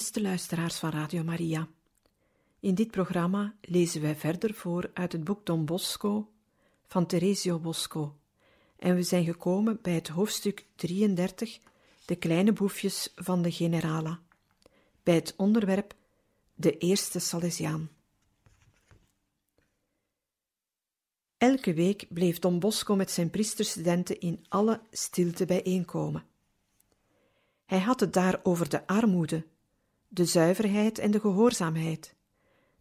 Beste luisteraars van Radio Maria, in dit programma lezen wij verder voor uit het boek Don Bosco van Teresio Bosco en we zijn gekomen bij het hoofdstuk 33, de kleine boefjes van de generala, bij het onderwerp de eerste Salesiaan. Elke week bleef Don Bosco met zijn priesterstudenten in alle stilte bijeenkomen. Hij had het daar over de armoede, de zuiverheid en de gehoorzaamheid,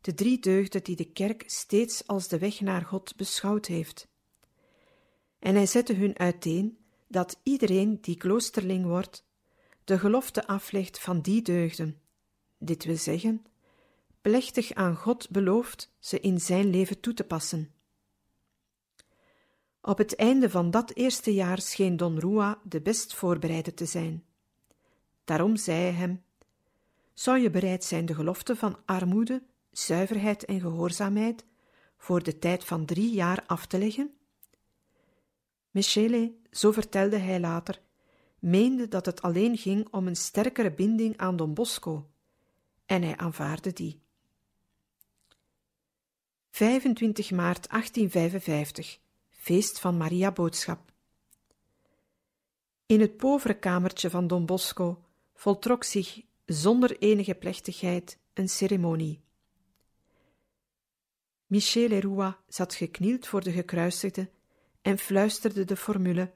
de drie deugden die de kerk steeds als de weg naar God beschouwd heeft. En hij zette hun uiteen dat iedereen die kloosterling wordt, de gelofte aflegt van die deugden, dit wil zeggen, plechtig aan God belooft ze in zijn leven toe te passen. Op het einde van dat eerste jaar scheen Don Rua de best voorbereide te zijn. Daarom zei hij hem: zou je bereid zijn de gelofte van armoede, zuiverheid en gehoorzaamheid voor de tijd van drie jaar af te leggen? Michele, zo vertelde hij later, meende dat het alleen ging om een sterkere binding aan Don Bosco, en hij aanvaarde die. 25 maart 1855, feest van Maria Boodschap. In het povere kamertje van Don Bosco voltrok zich zonder enige plechtigheid een ceremonie. Michel Leroy zat geknield voor de gekruisigde en fluisterde de formule: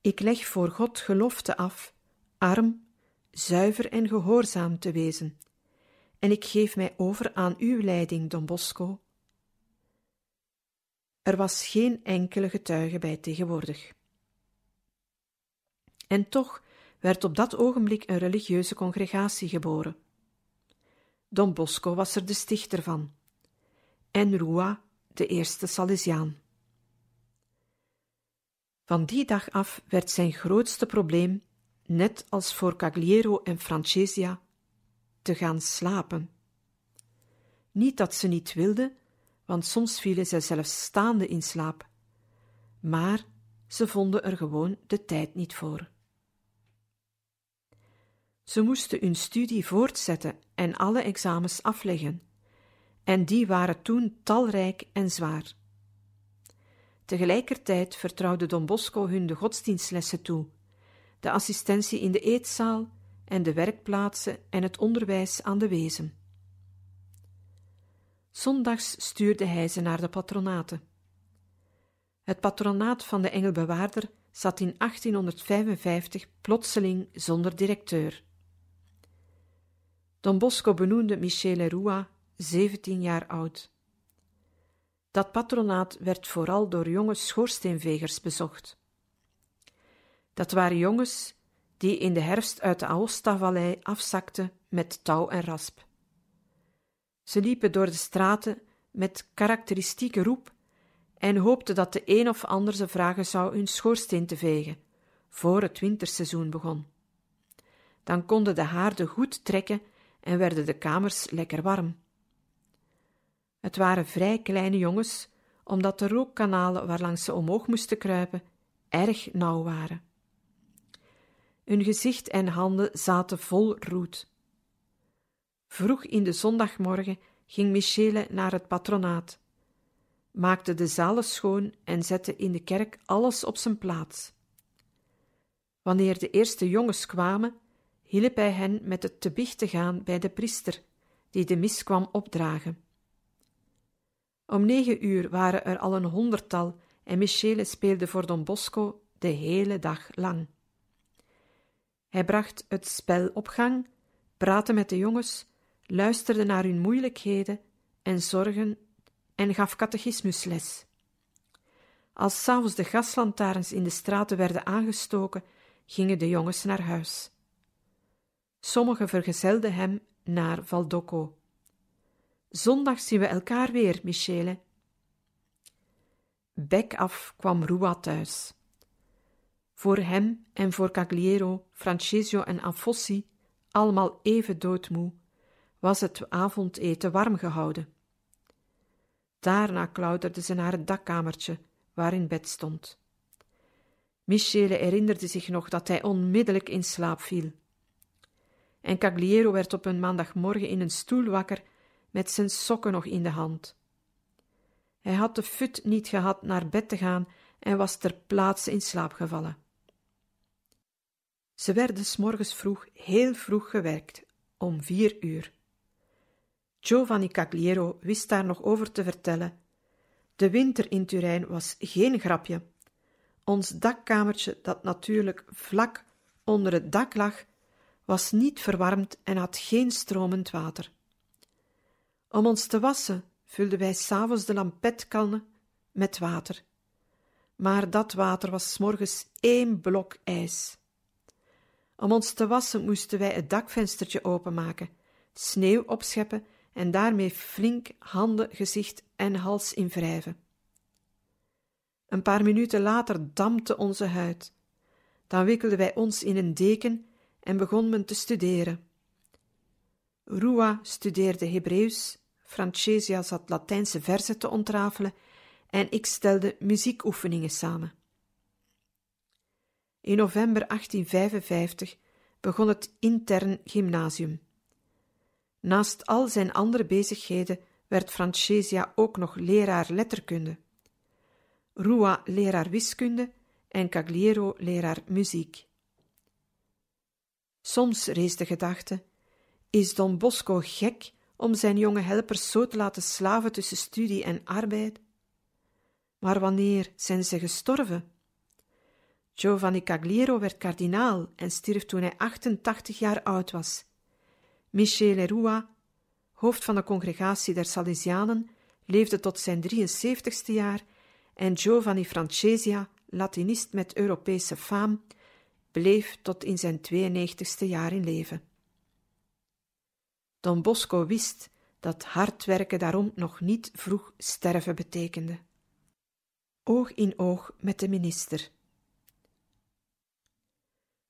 Ik leg voor God gelofte af, arm, zuiver en gehoorzaam te wezen, en ik geef mij over aan uw leiding, Don Bosco. Er was geen enkele getuige bij tegenwoordig. En toch werd op dat ogenblik een religieuze congregatie geboren. Don Bosco was er de stichter van, en Rua de eerste Salesiaan. Van die dag af werd zijn grootste probleem, net als voor Cagliero en Francesia, te gaan slapen. Niet dat ze niet wilden, want soms vielen zij zelfs staande in slaap, maar ze vonden er gewoon de tijd niet voor. Ze moesten hun studie voortzetten en alle examens afleggen, en die waren toen talrijk en zwaar. Tegelijkertijd vertrouwde Don Bosco hun de godsdienstlessen toe, de assistentie in de eetzaal en de werkplaatsen en het onderwijs aan de wezen. Zondags stuurde hij ze naar de patronaten. Het patronaat van de Engelbewaarder zat in 1855 plotseling zonder directeur. Don Bosco benoemde Michele Rua, 17 jaar oud. Dat patronaat werd vooral door jonge schoorsteenvegers bezocht. Dat waren jongens die in de herfst uit de Aosta-vallei afzakten met touw en rasp. Ze liepen door de straten met karakteristieke roep en hoopten dat de een of ander ze vragen zou hun schoorsteen te vegen, voor het winterseizoen begon. Dan konden de haarden goed trekken en werden de kamers lekker warm. Het waren vrij kleine jongens, omdat de rookkanalen waarlangs ze omhoog moesten kruipen erg nauw waren. Hun gezicht en handen zaten vol roet. Vroeg in de zondagmorgen ging Michele naar het patronaat, maakte de zalen schoon en zette in de kerk alles op zijn plaats. Wanneer de eerste jongens kwamen, hielp hij hen met het te biecht te gaan bij de priester, die de mis kwam opdragen. Om negen uur waren er al een honderdtal en Michele speelde voor Don Bosco de hele dag lang. Hij bracht het spel op gang, praatte met de jongens, luisterde naar hun moeilijkheden en zorgen en gaf catechismusles. Als s'avonds de gaslantaarns in de straten werden aangestoken, gingen de jongens naar huis. Sommigen vergezelden hem naar Valdocco. Zondag zien we elkaar weer, Michele. Bek af kwam Rua thuis. Voor hem en voor Cagliero, Francesio en Anfossi, allemaal even doodmoe, was het avondeten warm gehouden. Daarna klauterde ze naar het dakkamertje waar in bed stond. Michele herinnerde zich nog dat hij onmiddellijk in slaap viel. En Cagliero werd op een maandagmorgen in een stoel wakker met zijn sokken nog in de hand. Hij had de fut niet gehad naar bed te gaan en was ter plaatse in slaap gevallen. Ze werden s morgens vroeg, heel vroeg gewerkt, om vier uur. Giovanni Cagliero wist daar nog over te vertellen. De winter in Turijn was geen grapje. Ons dakkamertje, dat natuurlijk vlak onder het dak lag, was niet verwarmd en had geen stromend water. Om ons te wassen vulden wij s'avonds de lampetkannen met water. Maar dat water was s morgens één blok ijs. Om ons te wassen moesten wij het dakvenstertje openmaken, sneeuw opscheppen en daarmee flink handen, gezicht en hals in wrijven. Een paar minuten later dampte onze huid. Dan wikkelden wij ons in een deken en begon men te studeren. Rua studeerde Hebreeuws, Francesia zat Latijnse verzen te ontrafelen en ik stelde muziekoefeningen samen. In november 1855 begon het intern gymnasium. Naast al zijn andere bezigheden werd Francesia ook nog leraar letterkunde. Rua leraar wiskunde en Cagliero leraar muziek. Soms rees de gedachte: is Don Bosco gek om zijn jonge helpers zo te laten slaven tussen studie en arbeid? Maar wanneer zijn ze gestorven? Giovanni Cagliero werd kardinaal en stierf toen hij 88 jaar oud was. Michele Rua, hoofd van de congregatie der Salesianen, leefde tot zijn 73ste jaar en Giovanni Francesia, Latinist met Europese faam, bleef tot in zijn 92ste jaar in leven. Don Bosco wist dat hard werken daarom nog niet vroeg sterven betekende. Oog in oog met de minister.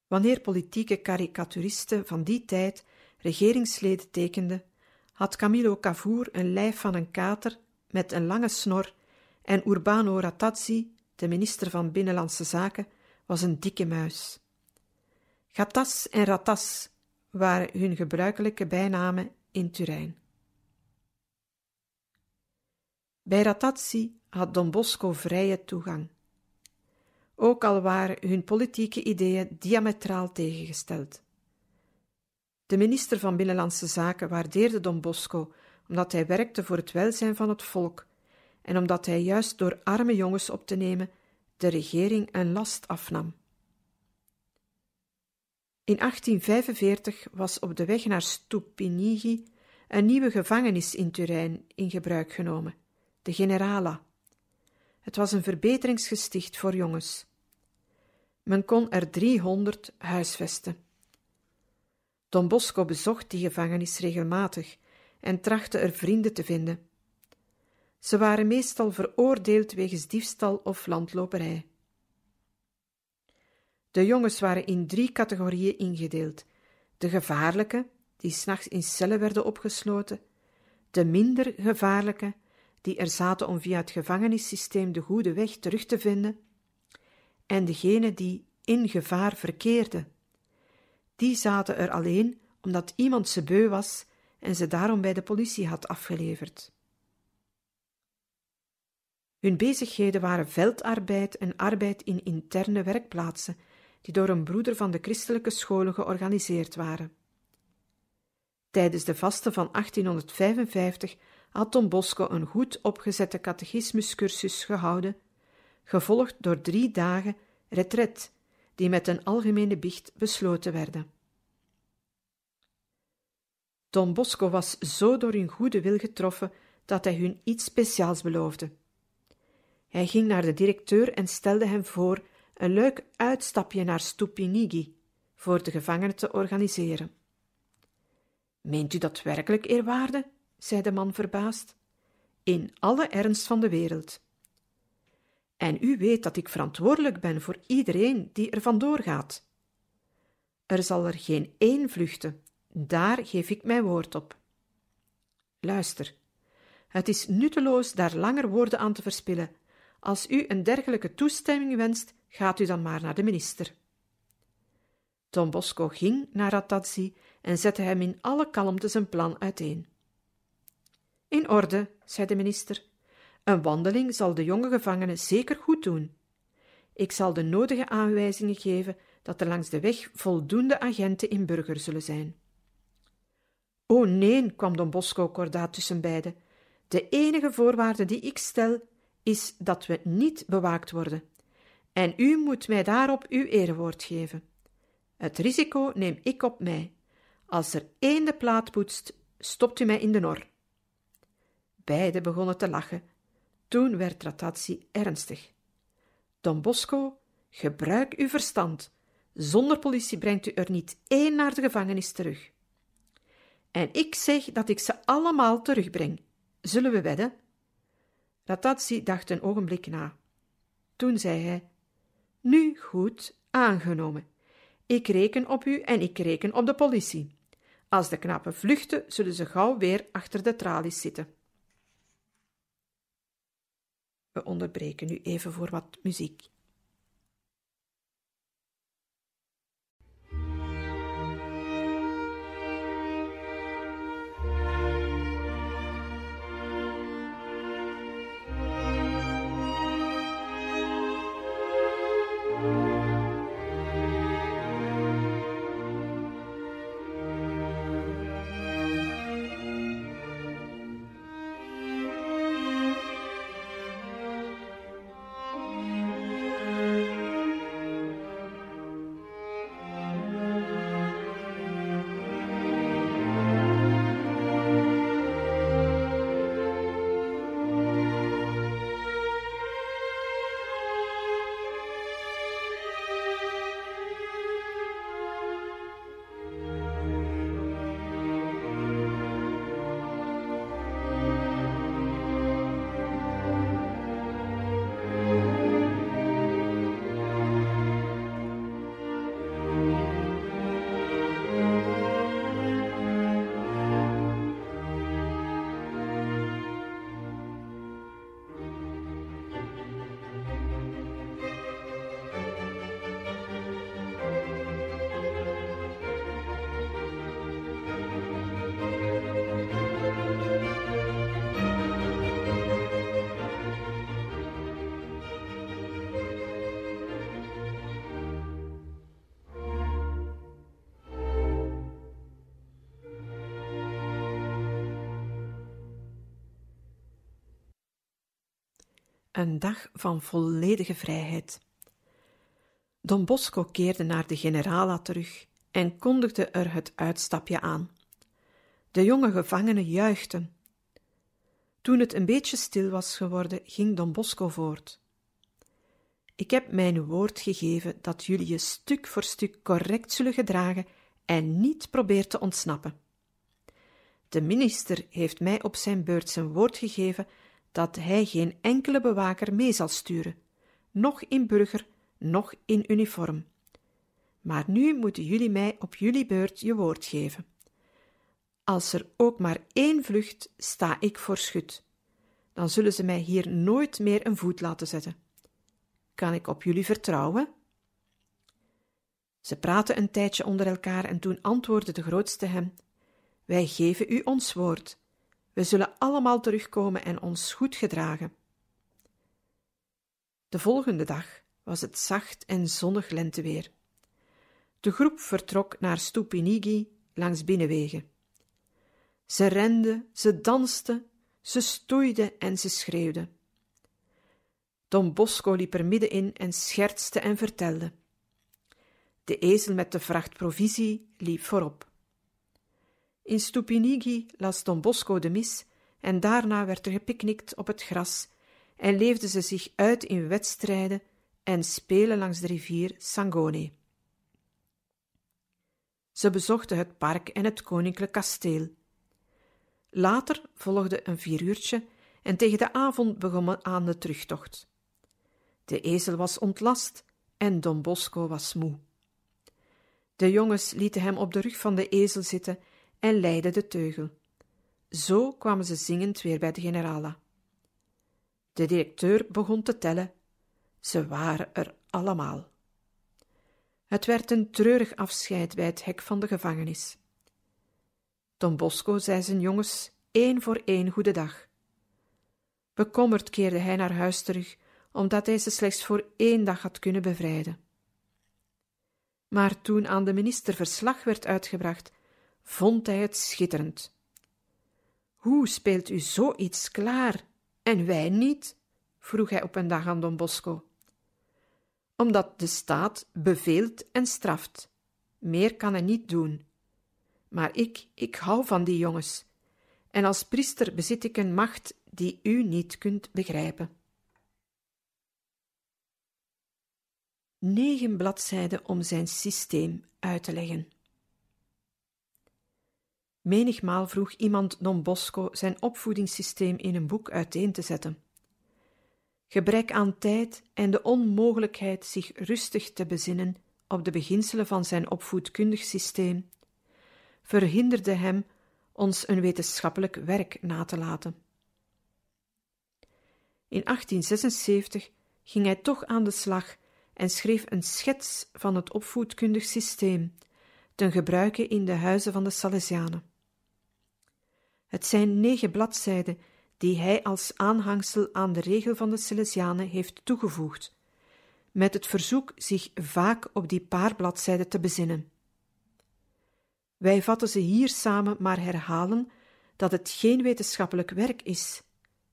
Wanneer politieke karikaturisten van die tijd regeringsleden tekenden, had Camillo Cavour een lijf van een kater met een lange snor en Urbano Ratazzi, de minister van Binnenlandse Zaken, was een dikke muis. Gatas en Ratas waren hun gebruikelijke bijnamen in Turijn. Bij Ratazzi had Don Bosco vrije toegang ook al waren hun politieke ideeën diametraal tegengesteld. De minister van Binnenlandse Zaken waardeerde Don Bosco omdat hij werkte voor het welzijn van het volk en omdat hij juist door arme jongens op te nemen de regering een last afnam. In 1845 was op de weg naar Stupinigi een nieuwe gevangenis in Turijn in gebruik genomen, de Generala. Het was een verbeteringsgesticht voor jongens. Men kon er driehonderd huisvesten. Don Bosco bezocht die gevangenis regelmatig en trachtte er vrienden te vinden. Ze waren meestal veroordeeld wegens diefstal of landloperij. De jongens waren in drie categorieën ingedeeld: de gevaarlijke, die s'nachts in cellen werden opgesloten, de minder gevaarlijke, die er zaten om via het gevangenissysteem de goede weg terug te vinden, en degene die in gevaar verkeerden. Die zaten er alleen omdat iemand ze beu was en ze daarom bij de politie had afgeleverd. Hun bezigheden waren veldarbeid en arbeid in interne werkplaatsen, die door een broeder van de christelijke scholen georganiseerd waren. Tijdens de vasten van 1855 had Don Bosco een goed opgezette catechismuscursus gehouden, gevolgd door drie dagen retret, die met een algemene biecht besloten werden. Don Bosco was zo door hun goede wil getroffen dat hij hun iets speciaals beloofde. Hij ging naar de directeur en stelde hem voor een leuk uitstapje naar Stupinigi voor de gevangenen te organiseren. Meent u dat werkelijk, eerwaarde? zei de man verbaasd. In alle ernst van de wereld. En u weet dat ik verantwoordelijk ben voor iedereen die er vandoor gaat. Er zal er geen één vluchten, daar geef ik mijn woord op. Luister, het is nutteloos daar langer woorden aan te verspillen. Als u een dergelijke toestemming wenst, gaat u dan maar naar de minister. Don Bosco ging naar Ratazzi en zette hem in alle kalmte zijn plan uiteen. In orde, zei de minister. Een wandeling zal de jonge gevangene zeker goed doen. Ik zal de nodige aanwijzingen geven dat er langs de weg voldoende agenten in burger zullen zijn. O nee, kwam Don Bosco kordaat tussen beiden. De enige voorwaarde die ik stel is dat we niet bewaakt worden. En u moet mij daarop uw erewoord geven. Het risico neem ik op mij. Als er één de plaat poetst, stopt u mij in de nor. Beiden begonnen te lachen. Toen werd Ratazzi ernstig. Don Bosco, gebruik uw verstand. Zonder politie brengt u er niet één naar de gevangenis terug. En ik zeg dat ik ze allemaal terugbreng. Zullen we wedden? Ratazzi dacht een ogenblik na. Toen zei hij: Nu goed, aangenomen. Ik reken op u en ik reken op de politie. Als de knappen vluchten, zullen ze gauw weer achter de tralies zitten. We onderbreken nu even voor wat muziek. Een dag van volledige vrijheid. Don Bosco keerde naar de generala terug en kondigde er het uitstapje aan. De jonge gevangenen juichten. Toen het een beetje stil was geworden, ging Don Bosco voort. Ik heb mijn woord gegeven dat jullie je stuk voor stuk correct zullen gedragen en niet probeert te ontsnappen. De minister heeft mij op zijn beurt zijn woord gegeven dat hij geen enkele bewaker mee zal sturen, noch in burger, noch in uniform. Maar nu moeten jullie mij op jullie beurt je woord geven. Als er ook maar één vlucht, sta ik voor schut. Dan zullen ze mij hier nooit meer een voet laten zetten. Kan ik op jullie vertrouwen? Ze praten een tijdje onder elkaar en toen antwoordde de grootste hem: Wij geven u ons woord we zullen allemaal terugkomen en ons goed gedragen. De volgende dag was het zacht en zonnig lenteweer. De groep vertrok naar Stupinigi langs binnenwegen. Ze renden, ze dansten, ze stoeiden en ze schreeuwden. Don Bosco liep er middenin en schertste en vertelde. De ezel met de vracht provisie liep voorop. In Stupinigi las Don Bosco de mis en daarna werd er gepiknikt op het gras en leefden ze zich uit in wedstrijden en spelen langs de rivier Sangone. Ze bezochten het park en het koninklijk kasteel. Later volgde een vieruurtje en tegen de avond begon men aan de terugtocht. De ezel was ontlast en Don Bosco was moe. De jongens lieten hem op de rug van de ezel zitten en leidden de teugel. Zo kwamen ze zingend weer bij de generala. De directeur begon te tellen. Ze waren er allemaal. Het werd een treurig afscheid bij het hek van de gevangenis. Don Bosco zei zijn jongens één voor één goedendag. Bekommerd keerde hij naar huis terug, omdat hij ze slechts voor één dag had kunnen bevrijden. Maar toen aan de minister verslag werd uitgebracht, vond hij het schitterend. Hoe speelt u zoiets klaar en wij niet? vroeg hij op een dag aan Don Bosco. Omdat de staat beveelt en straft. Meer kan hij niet doen. Maar ik, ik hou van die jongens. En als priester bezit ik een macht die u niet kunt begrijpen. Negen bladzijden om zijn systeem uit te leggen. Menigmaal vroeg iemand Don Bosco zijn opvoedingssysteem in een boek uiteen te zetten. Gebrek aan tijd en de onmogelijkheid zich rustig te bezinnen op de beginselen van zijn opvoedkundig systeem verhinderde hem ons een wetenschappelijk werk na te laten. In 1876 ging hij toch aan de slag en schreef een schets van het opvoedkundig systeem ten gebruike in de huizen van de Salesianen. Het zijn negen bladzijden die hij als aanhangsel aan de regel van de Salesianen heeft toegevoegd, met het verzoek zich vaak op die paar bladzijden te bezinnen. Wij vatten ze hier samen maar herhalen dat het geen wetenschappelijk werk is,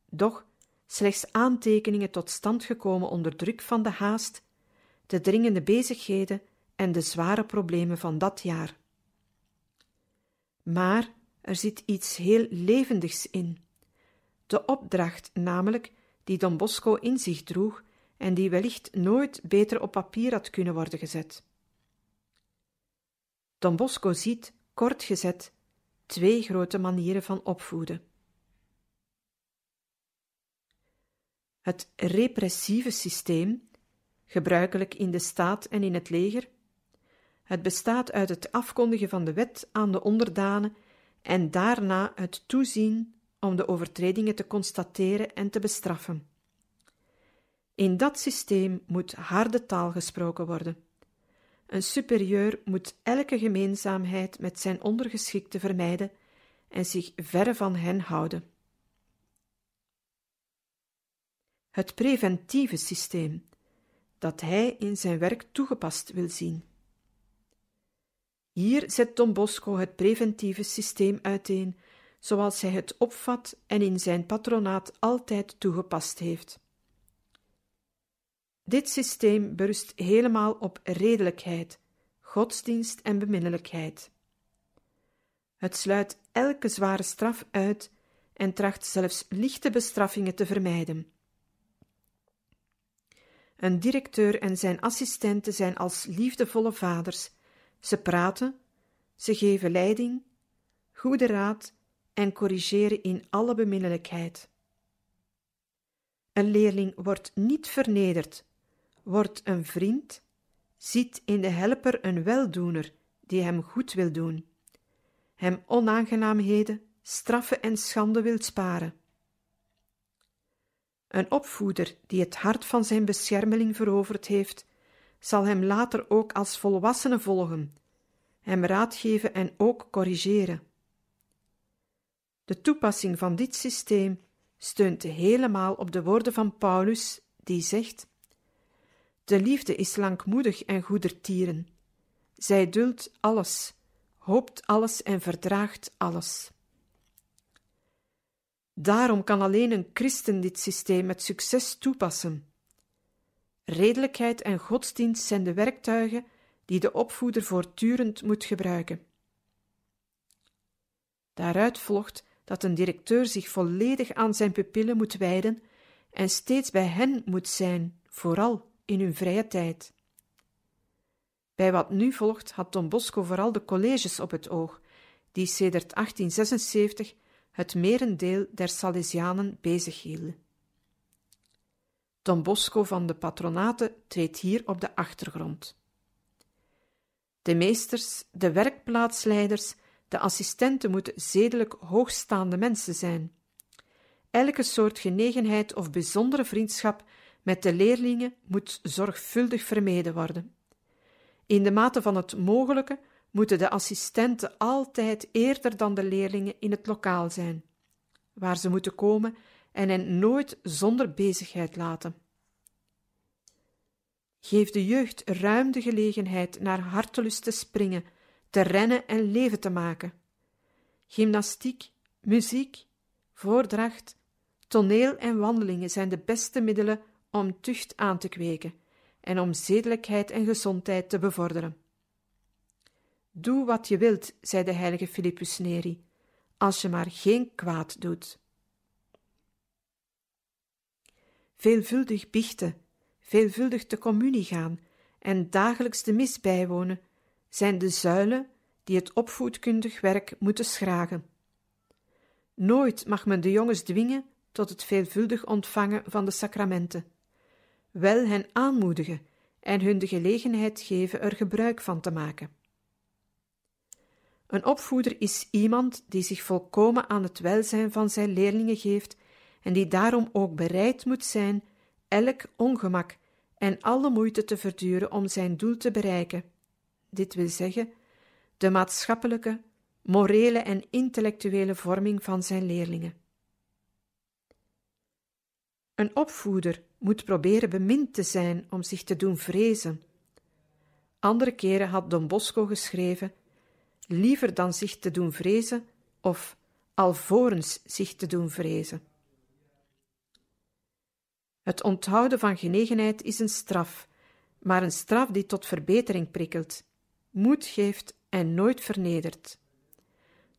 doch slechts aantekeningen tot stand gekomen onder druk van de haast, de dringende bezigheden en de zware problemen van dat jaar. Maar er zit iets heel levendigs in. De opdracht, namelijk, die Don Bosco in zich droeg en die wellicht nooit beter op papier had kunnen worden gezet. Don Bosco ziet, kort gezet, twee grote manieren van opvoeden. Het repressieve systeem, gebruikelijk in de staat en in het leger, het bestaat uit het afkondigen van de wet aan de onderdanen en daarna het toezien om de overtredingen te constateren en te bestraffen. In dat systeem moet harde taal gesproken worden. Een superieur moet elke gemeenzaamheid met zijn ondergeschikte vermijden en zich verre van hen houden. Het preventieve systeem, dat hij in zijn werk toegepast wil zien. Hier zet Don Bosco het preventieve systeem uiteen, zoals hij het opvat en in zijn patronaat altijd toegepast heeft. Dit systeem berust helemaal op redelijkheid, godsdienst en beminnelijkheid. Het sluit elke zware straf uit en tracht zelfs lichte bestraffingen te vermijden. Een directeur en zijn assistenten zijn als liefdevolle vaders. Ze praten, ze geven leiding, goede raad en corrigeren in alle beminnelijkheid. Een leerling wordt niet vernederd, wordt een vriend, ziet in de helper een weldoener die hem goed wil doen, hem onaangenaamheden, straffen en schande wil sparen. Een opvoeder die het hart van zijn beschermeling veroverd heeft, zal hem later ook als volwassene volgen, hem raad geven en ook corrigeren. De toepassing van dit systeem steunt helemaal op de woorden van Paulus, die zegt: De liefde is langmoedig en goedertieren. Zij duldt alles, hoopt alles en verdraagt alles. Daarom kan alleen een christen dit systeem met succes toepassen. Redelijkheid en godsdienst zijn de werktuigen die de opvoeder voortdurend moet gebruiken. Daaruit volgt dat een directeur zich volledig aan zijn pupillen moet wijden en steeds bij hen moet zijn, vooral in hun vrije tijd. Bij wat nu volgt had Don Bosco vooral de colleges op het oog, die sedert 1876 het merendeel der Salesianen bezighielden. Don Bosco van de patronaten treedt hier op de achtergrond. De meesters, de werkplaatsleiders, de assistenten moeten zedelijk hoogstaande mensen zijn. Elke soort genegenheid of bijzondere vriendschap met de leerlingen moet zorgvuldig vermeden worden. In de mate van het mogelijke moeten de assistenten altijd eerder dan de leerlingen in het lokaal zijn, waar ze moeten komen en hen nooit zonder bezigheid laten. Geef de jeugd ruim de gelegenheid naar hartelust te springen, te rennen en leven te maken. Gymnastiek, muziek, voordracht, toneel en wandelingen zijn de beste middelen om tucht aan te kweken en om zedelijkheid en gezondheid te bevorderen. Doe wat je wilt, zei de heilige Philippus Neri, als je maar geen kwaad doet. Veelvuldig biechten, veelvuldig te communie gaan en dagelijks de mis bijwonen zijn de zuilen die het opvoedkundig werk moeten schragen. Nooit mag men de jongens dwingen tot het veelvuldig ontvangen van de sacramenten, wel hen aanmoedigen en hun de gelegenheid geven er gebruik van te maken. Een opvoeder is iemand die zich volkomen aan het welzijn van zijn leerlingen geeft en die daarom ook bereid moet zijn elk ongemak en alle moeite te verduren om zijn doel te bereiken. Dit wil zeggen, de maatschappelijke, morele en intellectuele vorming van zijn leerlingen. Een opvoeder moet proberen bemind te zijn om zich te doen vrezen. Andere keren had Don Bosco geschreven: liever dan zich te doen vrezen of alvorens zich te doen vrezen. Het onthouden van genegenheid is een straf, maar een straf die tot verbetering prikkelt, moed geeft en nooit vernedert.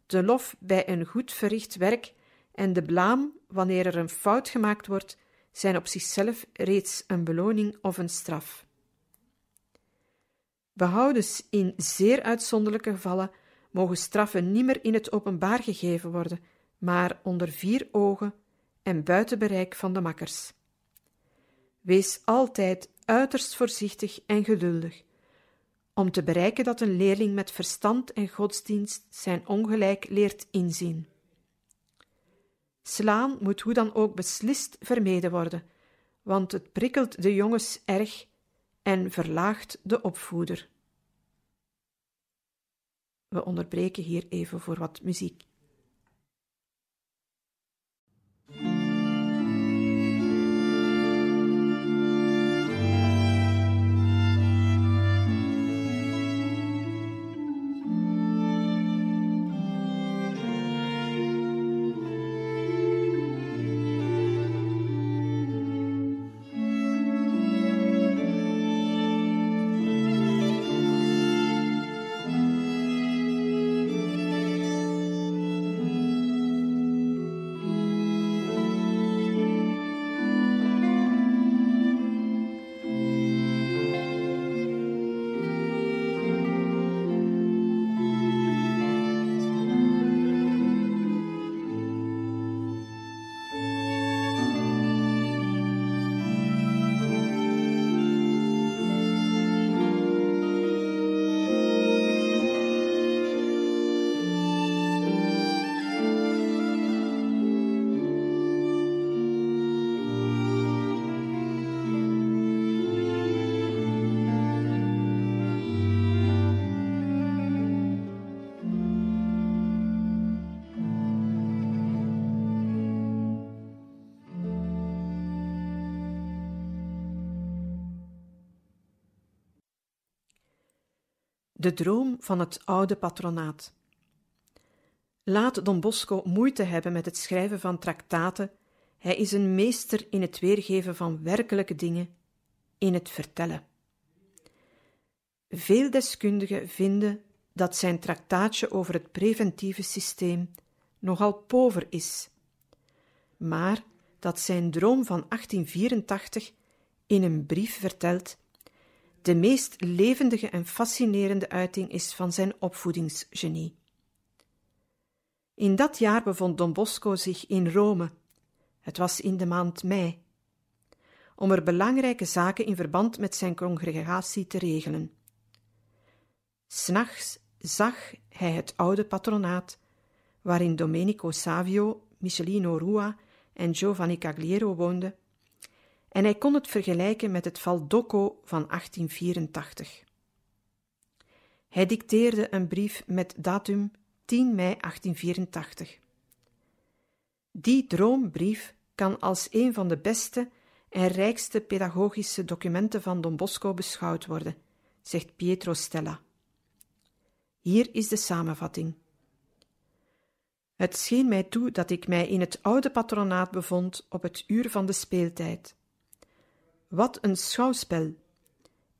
De lof bij een goed verricht werk en de blaam wanneer er een fout gemaakt wordt, zijn op zichzelf reeds een beloning of een straf. Behoudens in zeer uitzonderlijke gevallen mogen straffen niet meer in het openbaar gegeven worden, maar onder vier ogen en buiten bereik van de makkers. Wees altijd uiterst voorzichtig en geduldig, om te bereiken dat een leerling met verstand en godsdienst zijn ongelijk leert inzien. Slaan moet hoe dan ook beslist vermeden worden, want het prikkelt de jongens erg en verlaagt de opvoeder. We onderbreken hier even voor wat muziek. De droom van het oude patronaat. Laat Don Bosco moeite hebben met het schrijven van traktaten, hij is een meester in het weergeven van werkelijke dingen, in het vertellen. Veel deskundigen vinden dat zijn traktaatje over het preventieve systeem nogal pover is. Maar dat zijn droom van 1884 in een brief vertelt, de meest levendige en fascinerende uiting is van zijn opvoedingsgenie. In dat jaar bevond Don Bosco zich in Rome. Het was in de maand mei. Om er belangrijke zaken in verband met zijn congregatie te regelen. S'nachts zag hij het oude patronaat, waarin Domenico Savio, Michelino Rua en Giovanni Cagliero woonden, en hij kon het vergelijken met het Valdocco van 1884. Hij dicteerde een brief met datum 10 mei 1884. Die droombrief kan als een van de beste en rijkste pedagogische documenten van Don Bosco beschouwd worden, zegt Pietro Stella. Hier is de samenvatting. Het scheen mij toe dat ik mij in het oude patronaat bevond op het uur van de speeltijd. Wat een schouwspel!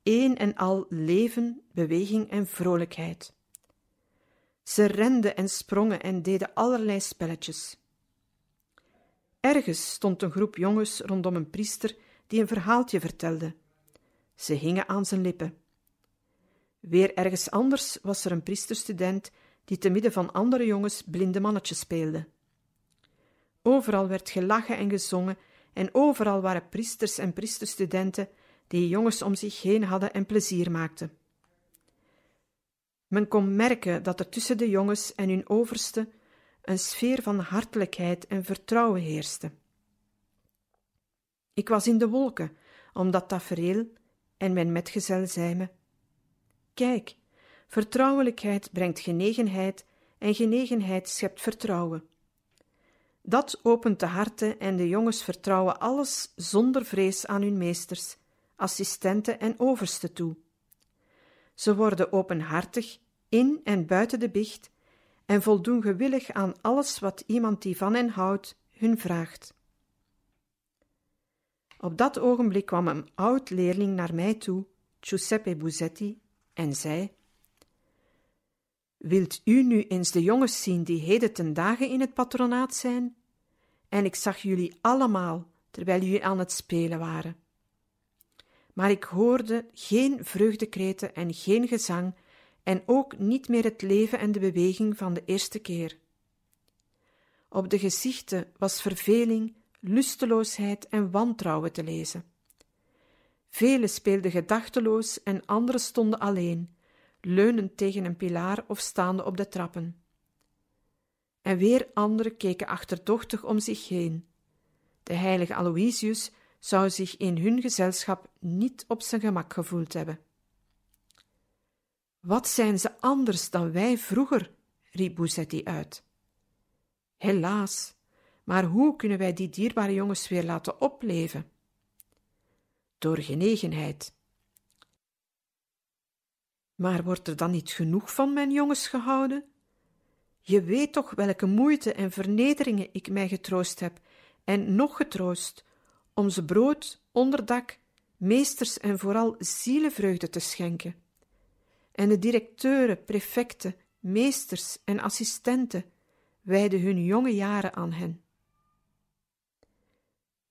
Een en al leven, beweging en vrolijkheid. Ze renden en sprongen en deden allerlei spelletjes. Ergens stond een groep jongens rondom een priester die een verhaaltje vertelde. Ze hingen aan zijn lippen. Weer ergens anders was er een priesterstudent die te midden van andere jongens blinde mannetjes speelde. Overal werd gelachen en gezongen en overal waren priesters en priesterstudenten die jongens om zich heen hadden en plezier maakten. Men kon merken dat er tussen de jongens en hun overste een sfeer van hartelijkheid en vertrouwen heerste. Ik was in de wolken om dat tafereel en mijn metgezel zei me: Kijk, vertrouwelijkheid brengt genegenheid en genegenheid schept vertrouwen. Dat opent de harten en de jongens vertrouwen alles zonder vrees aan hun meesters, assistenten en oversten toe. Ze worden openhartig in en buiten de bicht en voldoen gewillig aan alles wat iemand die van hen houdt hun vraagt. Op dat ogenblik kwam een oud leerling naar mij toe, Giuseppe Buzetti, en zei: Wilt u nu eens de jongens zien die heden ten dagen in het patronaat zijn? En ik zag jullie allemaal terwijl jullie aan het spelen waren. Maar ik hoorde geen vreugdekreten en geen gezang en ook niet meer het leven en de beweging van de eerste keer. Op de gezichten was verveling, lusteloosheid en wantrouwen te lezen. Velen speelden gedachteloos en anderen stonden alleen, leunend tegen een pilaar of staande op de trappen. En weer anderen keken achterdochtig om zich heen. De heilige Aloysius zou zich in hun gezelschap niet op zijn gemak gevoeld hebben. Wat zijn ze anders dan wij vroeger? riep Buzetti uit. Helaas, maar hoe kunnen wij die dierbare jongens weer laten opleven? Door genegenheid. Maar wordt er dan niet genoeg van mijn jongens gehouden? Je weet toch welke moeite en vernederingen ik mij getroost heb, en nog getroost, om ze brood, onderdak, meesters en vooral zielenvreugde te schenken en de directeuren, prefecten, meesters en assistenten wijden hun jonge jaren aan hen.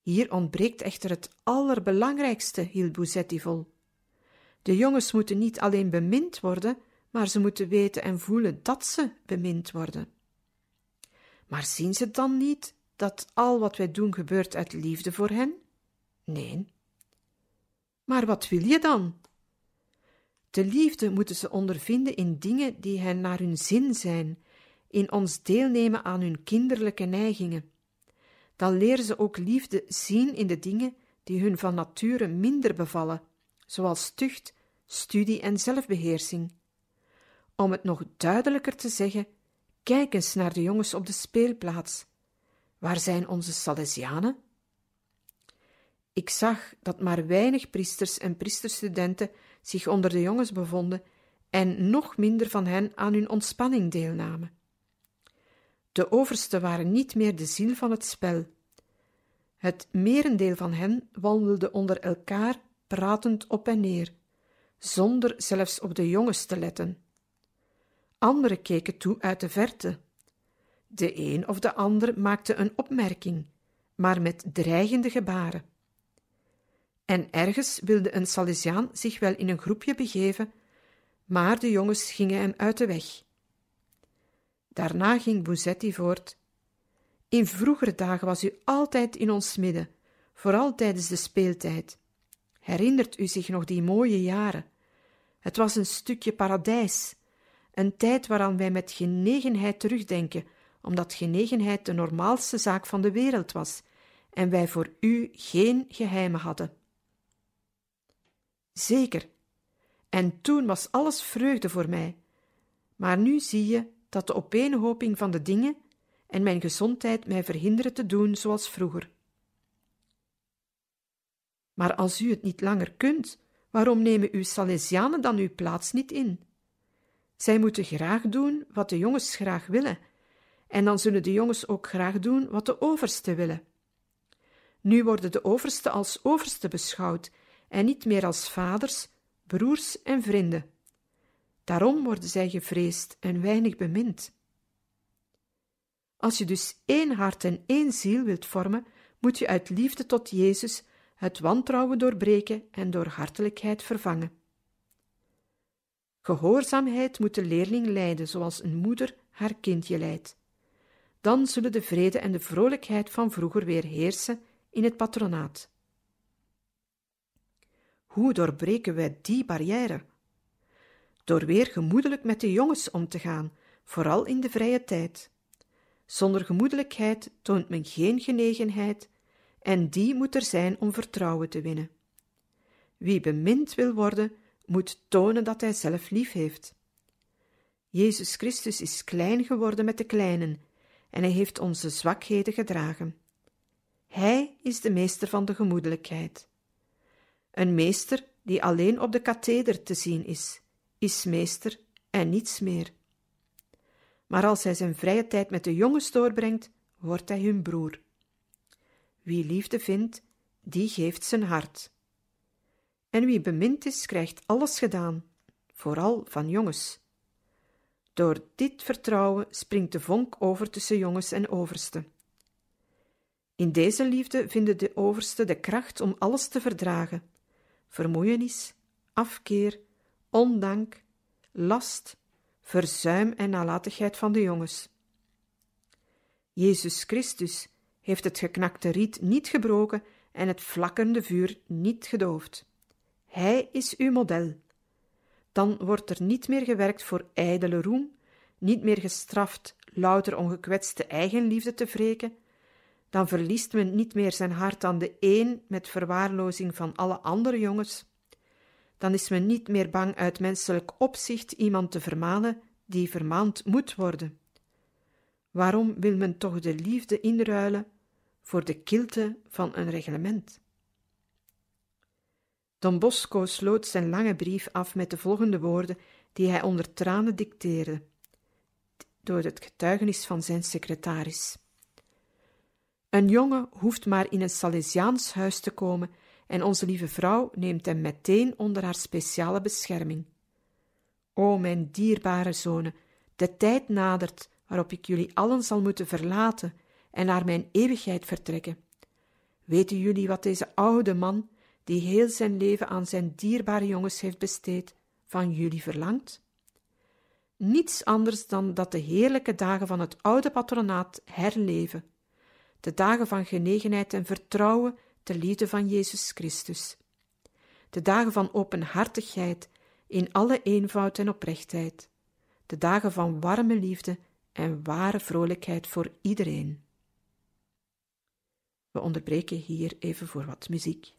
Hier ontbreekt echter het allerbelangrijkste, hield Buzetti vol. De jongens moeten niet alleen bemind worden, maar ze moeten weten en voelen dat ze bemind worden. Maar zien ze dan niet dat al wat wij doen gebeurt uit liefde voor hen? Nee. Maar wat wil je dan? De liefde moeten ze ondervinden in dingen die hen naar hun zin zijn, in ons deelnemen aan hun kinderlijke neigingen. Dan leren ze ook liefde zien in de dingen die hun van nature minder bevallen, zoals tucht, studie en zelfbeheersing. Om het nog duidelijker te zeggen, kijk eens naar de jongens op de speelplaats. Waar zijn onze Salesianen? Ik zag dat maar weinig priesters en priesterstudenten zich onder de jongens bevonden en nog minder van hen aan hun ontspanning deelnamen. De oversten waren niet meer de ziel van het spel. Het merendeel van hen wandelde onder elkaar pratend op en neer, zonder zelfs op de jongens te letten. Anderen keken toe uit de verte. De een of de ander maakte een opmerking, maar met dreigende gebaren. En ergens wilde een Salesiaan zich wel in een groepje begeven, maar de jongens gingen hem uit de weg. Daarna ging Bouzetti voort. In vroegere dagen was u altijd in ons midden, vooral tijdens de speeltijd. Herinnert u zich nog die mooie jaren? Het was een stukje paradijs, een tijd waaraan wij met genegenheid terugdenken, omdat genegenheid de normaalste zaak van de wereld was en wij voor u geen geheimen hadden. Zeker, en toen was alles vreugde voor mij, maar nu zie je dat de opeenhoping van de dingen en mijn gezondheid mij verhinderen te doen zoals vroeger. Maar als u het niet langer kunt, waarom nemen uw Salesianen dan uw plaats niet in? Zij moeten graag doen wat de jongens graag willen, en dan zullen de jongens ook graag doen wat de overste willen. Nu worden de overste als overste beschouwd en niet meer als vaders, broers en vrienden. Daarom worden zij gevreesd en weinig bemind. Als je dus één hart en één ziel wilt vormen, moet je uit liefde tot Jezus het wantrouwen doorbreken en door hartelijkheid vervangen. Gehoorzaamheid moet de leerling leiden zoals een moeder haar kindje leidt. Dan zullen de vrede en de vrolijkheid van vroeger weer heersen in het patronaat. Hoe doorbreken wij die barrière? Door weer gemoedelijk met de jongens om te gaan, vooral in de vrije tijd. Zonder gemoedelijkheid toont men geen genegenheid, en die moet er zijn om vertrouwen te winnen. Wie bemind wil worden, moet tonen dat hij zelf lief heeft. Jezus Christus is klein geworden met de kleinen, en hij heeft onze zwakheden gedragen. Hij is de meester van de gemoedelijkheid. Een meester die alleen op de katheder te zien is, is meester en niets meer. Maar als hij zijn vrije tijd met de jongens doorbrengt, wordt hij hun broer. Wie liefde vindt, die geeft zijn hart. En wie bemind is, krijgt alles gedaan, vooral van jongens. Door dit vertrouwen springt de vonk over tussen jongens en overste. In deze liefde vinden de overste de kracht om alles te verdragen: vermoeienis, afkeer, ondank, last, verzuim en nalatigheid van de jongens. Jezus Christus heeft het geknakte riet niet gebroken en het vlakkende vuur niet gedoofd. Hij is uw model. Dan wordt er niet meer gewerkt voor ijdele roem, niet meer gestraft louter ongekwetste eigenliefde te wreken, dan verliest men niet meer zijn hart aan de een met verwaarlozing van alle andere jongens. Dan is men niet meer bang uit menselijk opzicht iemand te vermanen die vermaand moet worden. Waarom wil men toch de liefde inruilen voor de kilte van een reglement? Don Bosco sloot zijn lange brief af met de volgende woorden die hij onder tranen dicteerde, door het getuigenis van zijn secretaris. Een jongen hoeft maar in een Salesiaans huis te komen en onze lieve vrouw neemt hem meteen onder haar speciale bescherming. O mijn dierbare zonen, de tijd nadert waarop ik jullie allen zal moeten verlaten en naar mijn eeuwigheid vertrekken. Weten jullie wat deze oude man, die heel zijn leven aan zijn dierbare jongens heeft besteed, van jullie verlangt? Niets anders dan dat de heerlijke dagen van het oude patronaat herleven, de dagen van genegenheid en vertrouwen ter liefde van Jezus Christus, de dagen van openhartigheid in alle eenvoud en oprechtheid, de dagen van warme liefde en ware vrolijkheid voor iedereen. We onderbreken hier even voor wat muziek.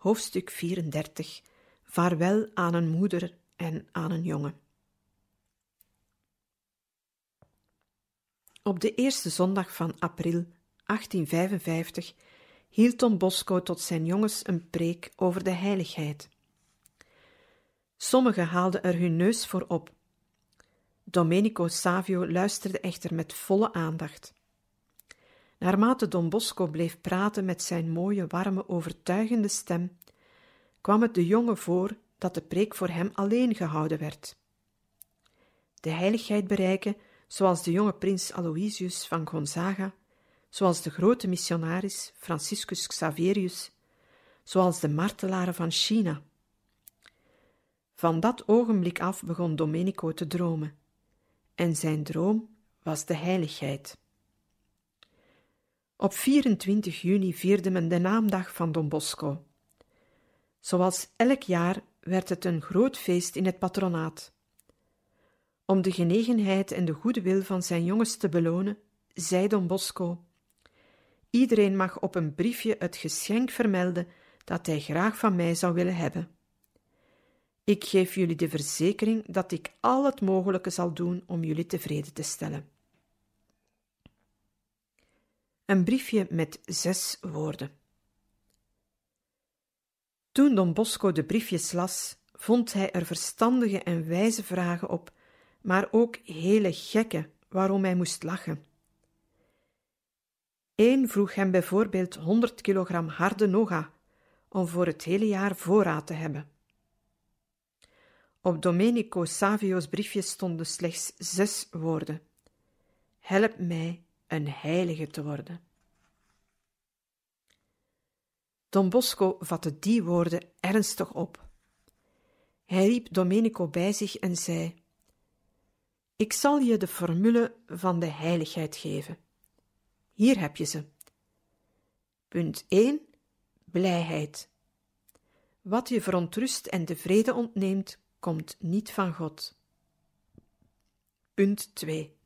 Hoofdstuk 34 Vaarwel aan een moeder en aan een jongen. Op de eerste zondag van april 1855 hield Don Bosco tot zijn jongens een preek over de heiligheid. Sommigen haalden er hun neus voor op. Domenico Savio luisterde echter met volle aandacht. Naarmate Don Bosco bleef praten met zijn mooie, warme, overtuigende stem, kwam het de jongen voor dat de preek voor hem alleen gehouden werd. De heiligheid bereiken, zoals de jonge prins Aloysius van Gonzaga, zoals de grote missionaris Franciscus Xaverius, zoals de martelaren van China. Van dat ogenblik af begon Domenico te dromen, en zijn droom was de heiligheid. Op 24 juni vierde men de naamdag van Don Bosco. Zoals elk jaar werd het een groot feest in het patronaat. Om de genegenheid en de goede wil van zijn jongens te belonen, zei Don Bosco: Iedereen mag op een briefje het geschenk vermelden dat hij graag van mij zou willen hebben. Ik geef jullie de verzekering dat ik al het mogelijke zal doen om jullie tevreden te stellen. Een briefje met zes woorden. Toen Don Bosco de briefjes las, vond hij er verstandige en wijze vragen op, maar ook hele gekke waarom hij moest lachen. Eén vroeg hem bijvoorbeeld 100 kilogram harde noga om voor het hele jaar voorraad te hebben. Op Domenico Savio's briefje stonden slechts zes woorden: Help mij een heilige te worden. Don Bosco vatte die woorden ernstig op. Hij riep Domenico bij zich en zei: Ik zal je de formule van de heiligheid geven. Hier heb je ze. Punt 1. Blijheid. Wat je verontrust en de vrede ontneemt, komt niet van God. Punt 2.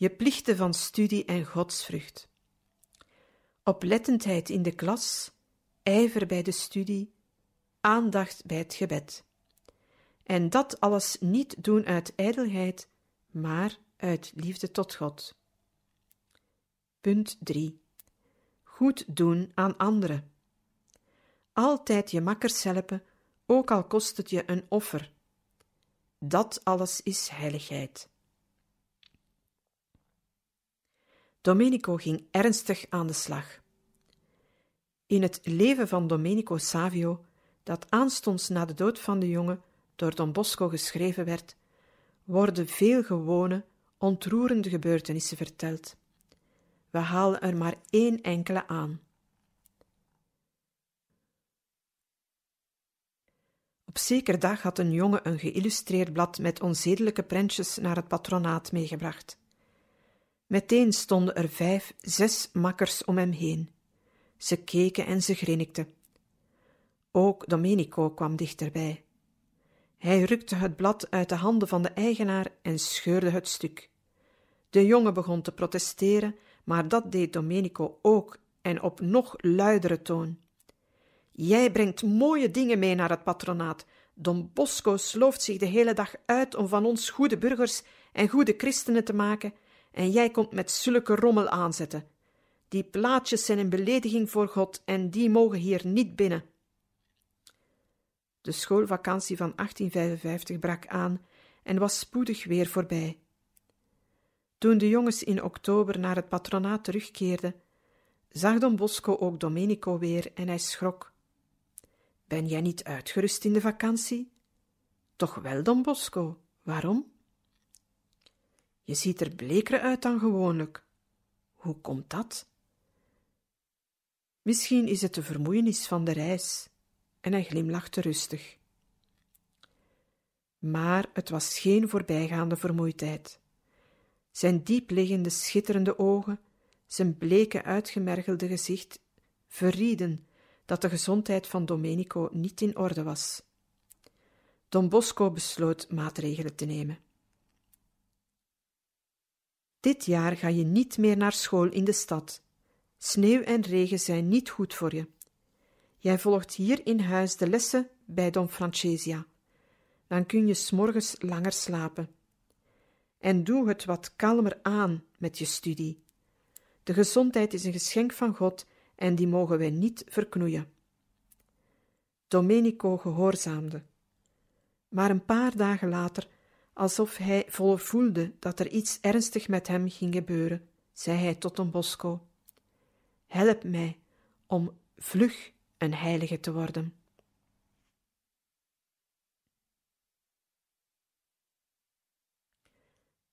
Je plichten van studie en godsvrucht. Oplettendheid in de klas, ijver bij de studie, aandacht bij het gebed. En dat alles niet doen uit ijdelheid, maar uit liefde tot God. Punt 3. Goed doen aan anderen. Altijd je makkers helpen, ook al kost het je een offer. Dat alles is heiligheid. Domenico ging ernstig aan de slag. In het leven van Domenico Savio, dat aanstonds na de dood van de jongen door Don Bosco geschreven werd, worden veel gewone, ontroerende gebeurtenissen verteld. We halen er maar één enkele aan. Op zeker dag had een jongen een geïllustreerd blad met onzedelijke prentjes naar het patronaat meegebracht. Meteen stonden er vijf, zes makkers om hem heen. Ze keken en ze grinnikten. Ook Domenico kwam dichterbij. Hij rukte het blad uit de handen van de eigenaar en scheurde het stuk. De jongen begon te protesteren, maar dat deed Domenico ook en op nog luidere toon. Jij brengt mooie dingen mee naar het patronaat. Don Bosco slooft zich de hele dag uit om van ons goede burgers en goede christenen te maken, en jij komt met zulke rommel aanzetten. Die plaatjes zijn een belediging voor God en die mogen hier niet binnen. De schoolvakantie van 1855 brak aan en was spoedig weer voorbij. Toen de jongens in oktober naar het patronaat terugkeerden, zag Don Bosco ook Domenico weer en hij schrok. Ben jij niet uitgerust in de vakantie? Toch wel, Don Bosco. Waarom? Je ziet er bleker uit dan gewoonlijk. Hoe komt dat? Misschien is het de vermoeienis van de reis. En hij glimlachte rustig. Maar het was geen voorbijgaande vermoeidheid. Zijn diepliggende, schitterende ogen, zijn bleke, uitgemergelde gezicht verrieden dat de gezondheid van Domenico niet in orde was. Don Bosco besloot maatregelen te nemen. Dit jaar ga je niet meer naar school in de stad. Sneeuw en regen zijn niet goed voor je. Jij volgt hier in huis de lessen bij Don Francesia. Dan kun je s'morgens langer slapen. En doe het wat kalmer aan met je studie. De gezondheid is een geschenk van God en die mogen wij niet verknoeien. Domenico gehoorzaamde. Maar een paar dagen later, alsof hij voelde dat er iets ernstig met hem ging gebeuren, zei hij tot Don Bosco: Help mij om vlug een heilige te worden.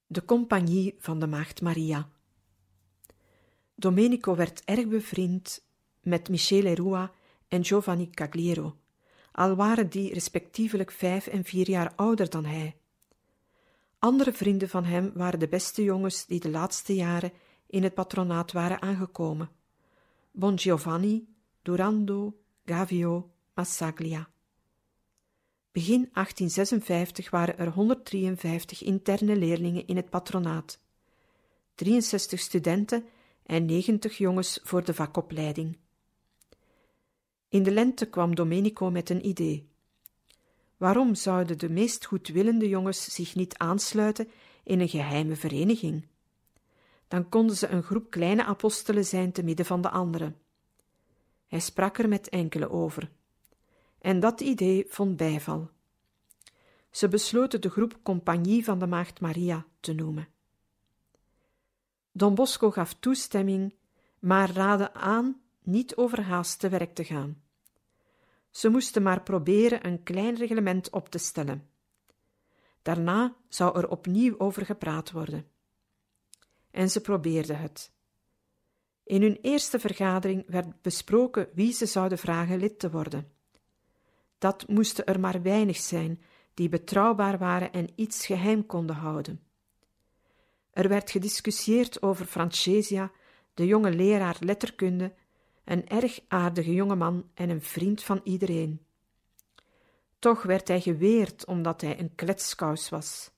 De compagnie van de Maagd Maria. Domenico werd erg bevriend met Michele Rua en Giovanni Cagliero, al waren die respectievelijk vijf en vier jaar ouder dan hij. Andere vrienden van hem waren de beste jongens die de laatste jaren in het patronaat waren aangekomen: Bon Giovanni, Durando, Gavio, Massaglia. Begin 1856 waren er 153 interne leerlingen in het patronaat, 63 studenten en 90 jongens voor de vakopleiding. In de lente kwam Domenico met een idee. Waarom zouden de meest goedwillende jongens zich niet aansluiten in een geheime vereniging? Dan konden ze een groep kleine apostelen zijn te midden van de anderen. Hij sprak er met enkele over. En dat idee vond bijval. Ze besloten de groep Compagnie van de Maagd Maria te noemen. Don Bosco gaf toestemming, maar raadde aan niet overhaast te werk te gaan. Ze moesten maar proberen een klein reglement op te stellen. Daarna zou er opnieuw over gepraat worden. En ze probeerden het. In hun eerste vergadering werd besproken wie ze zouden vragen lid te worden. Dat moesten er maar weinig zijn die betrouwbaar waren en iets geheim konden houden. Er werd gediscussieerd over Francesia, de jonge leraar letterkunde, een erg aardige jongeman en een vriend van iedereen. Toch werd hij geweerd omdat hij een kletskous was.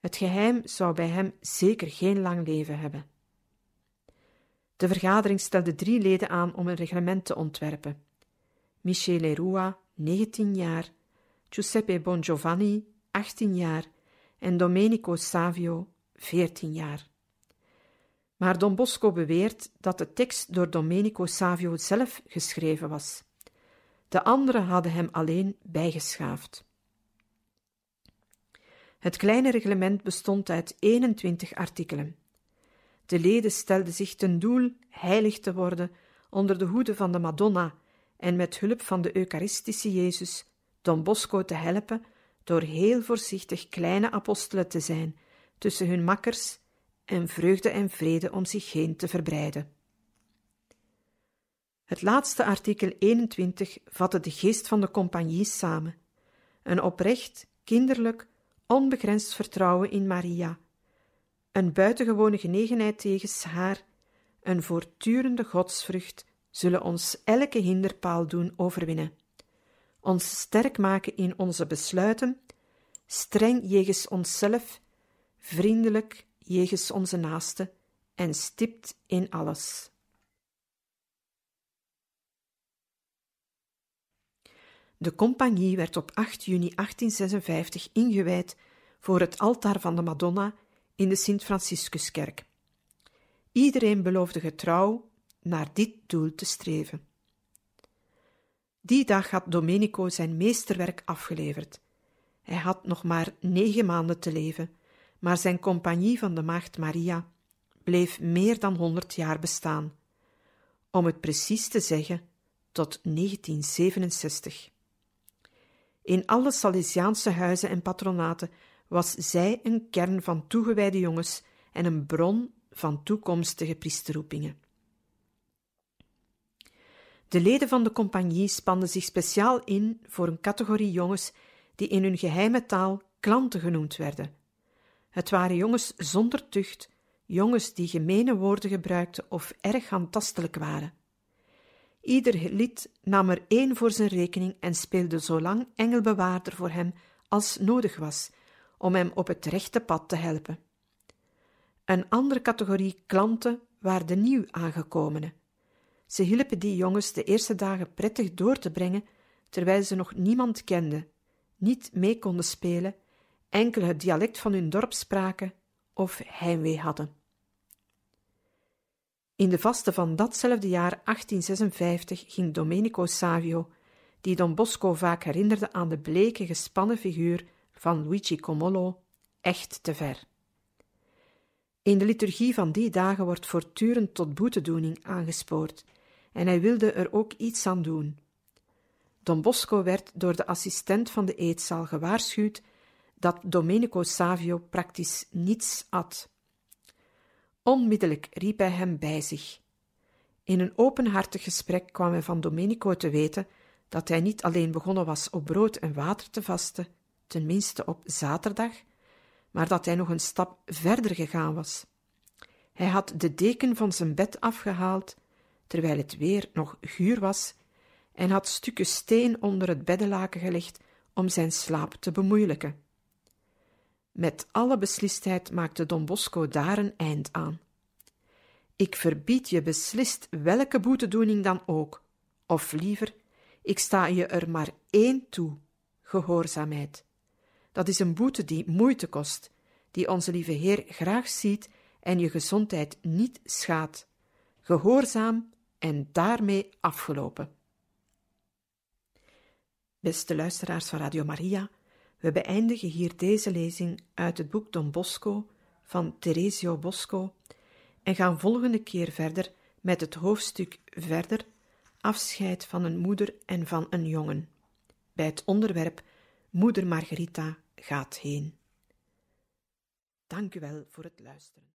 Het geheim zou bij hem zeker geen lang leven hebben. De vergadering stelde drie leden aan om een reglement te ontwerpen. Michele Rua, 19 jaar, Giuseppe Bongiovanni, 18 jaar en Domenico Savio, 14 jaar. Maar Don Bosco beweert dat de tekst door Domenico Savio zelf geschreven was. De anderen hadden hem alleen bijgeschaafd. Het kleine reglement bestond uit 21 artikelen. De leden stelden zich ten doel heilig te worden onder de hoede van de Madonna en met hulp van de Eucharistische Jezus Don Bosco te helpen door heel voorzichtig kleine apostelen te zijn tussen hun makkers en vreugde en vrede om zich heen te verbreiden. Het laatste artikel 21 vatte de geest van de compagnie samen. Een oprecht, kinderlijk, onbegrensd vertrouwen in Maria, een buitengewone genegenheid tegen haar, een voortdurende godsvrucht zullen ons elke hinderpaal doen overwinnen, ons sterk maken in onze besluiten, streng jegens onszelf, vriendelijk jegens onze naaste en stipt in alles. De compagnie werd op 8 juni 1856 ingewijd voor het altaar van de Madonna in de Sint-Franciscuskerk. Iedereen beloofde getrouw naar dit doel te streven. Die dag had Domenico zijn meesterwerk afgeleverd. Hij had nog maar negen maanden te leven, maar zijn compagnie van de Maagd Maria bleef meer dan honderd jaar bestaan. Om het precies te zeggen, tot 1967. In alle Salesiaanse huizen en patronaten was zij een kern van toegewijde jongens en een bron van toekomstige priesteroepingen. De leden van de compagnie spanden zich speciaal in voor een categorie jongens die in hun geheime taal klanten genoemd werden. Het waren jongens zonder tucht, jongens die gemene woorden gebruikten of erg handtastelijk waren. Ieder lid nam er één voor zijn rekening en speelde zo lang engelbewaarder voor hem als nodig was, om hem op het rechte pad te helpen. Een andere categorie klanten waren de nieuw aangekomenen. Ze hielpen die jongens de eerste dagen prettig door te brengen, terwijl ze nog niemand kenden, niet mee konden spelen, enkel het dialect van hun dorp spraken of heimwee hadden. In de vaste van datzelfde jaar 1856 ging Domenico Savio, die Don Bosco vaak herinnerde aan de bleke, gespannen figuur van Luigi Comollo, echt te ver. In de liturgie van die dagen wordt voortdurend tot boetedoening aangespoord, en hij wilde er ook iets aan doen. Don Bosco werd door de assistent van de eetzaal gewaarschuwd dat Domenico Savio praktisch niets at. Onmiddellijk riep hij hem bij zich. In een openhartig gesprek kwam hij van Domenico te weten dat hij niet alleen begonnen was op brood en water te vasten, tenminste op zaterdag, maar dat hij nog een stap verder gegaan was. Hij had de deken van zijn bed afgehaald, terwijl het weer nog guur was, en had stukken steen onder het beddelaken gelegd om zijn slaap te bemoeilijken. Met alle beslistheid maakte Don Bosco daar een eind aan. Ik verbied je beslist welke boetedoening dan ook, of liever, ik sta je er maar één toe: gehoorzaamheid. Dat is een boete die moeite kost, die onze lieve Heer graag ziet en je gezondheid niet schaadt. Gehoorzaam en daarmee afgelopen. Beste luisteraars van Radio Maria, we beëindigen hier deze lezing uit het boek Don Bosco van Teresio Bosco en gaan volgende keer verder met het hoofdstuk verder afscheid van een moeder en van een jongen, bij het onderwerp Moeder Margarita gaat heen. Dank u wel voor het luisteren.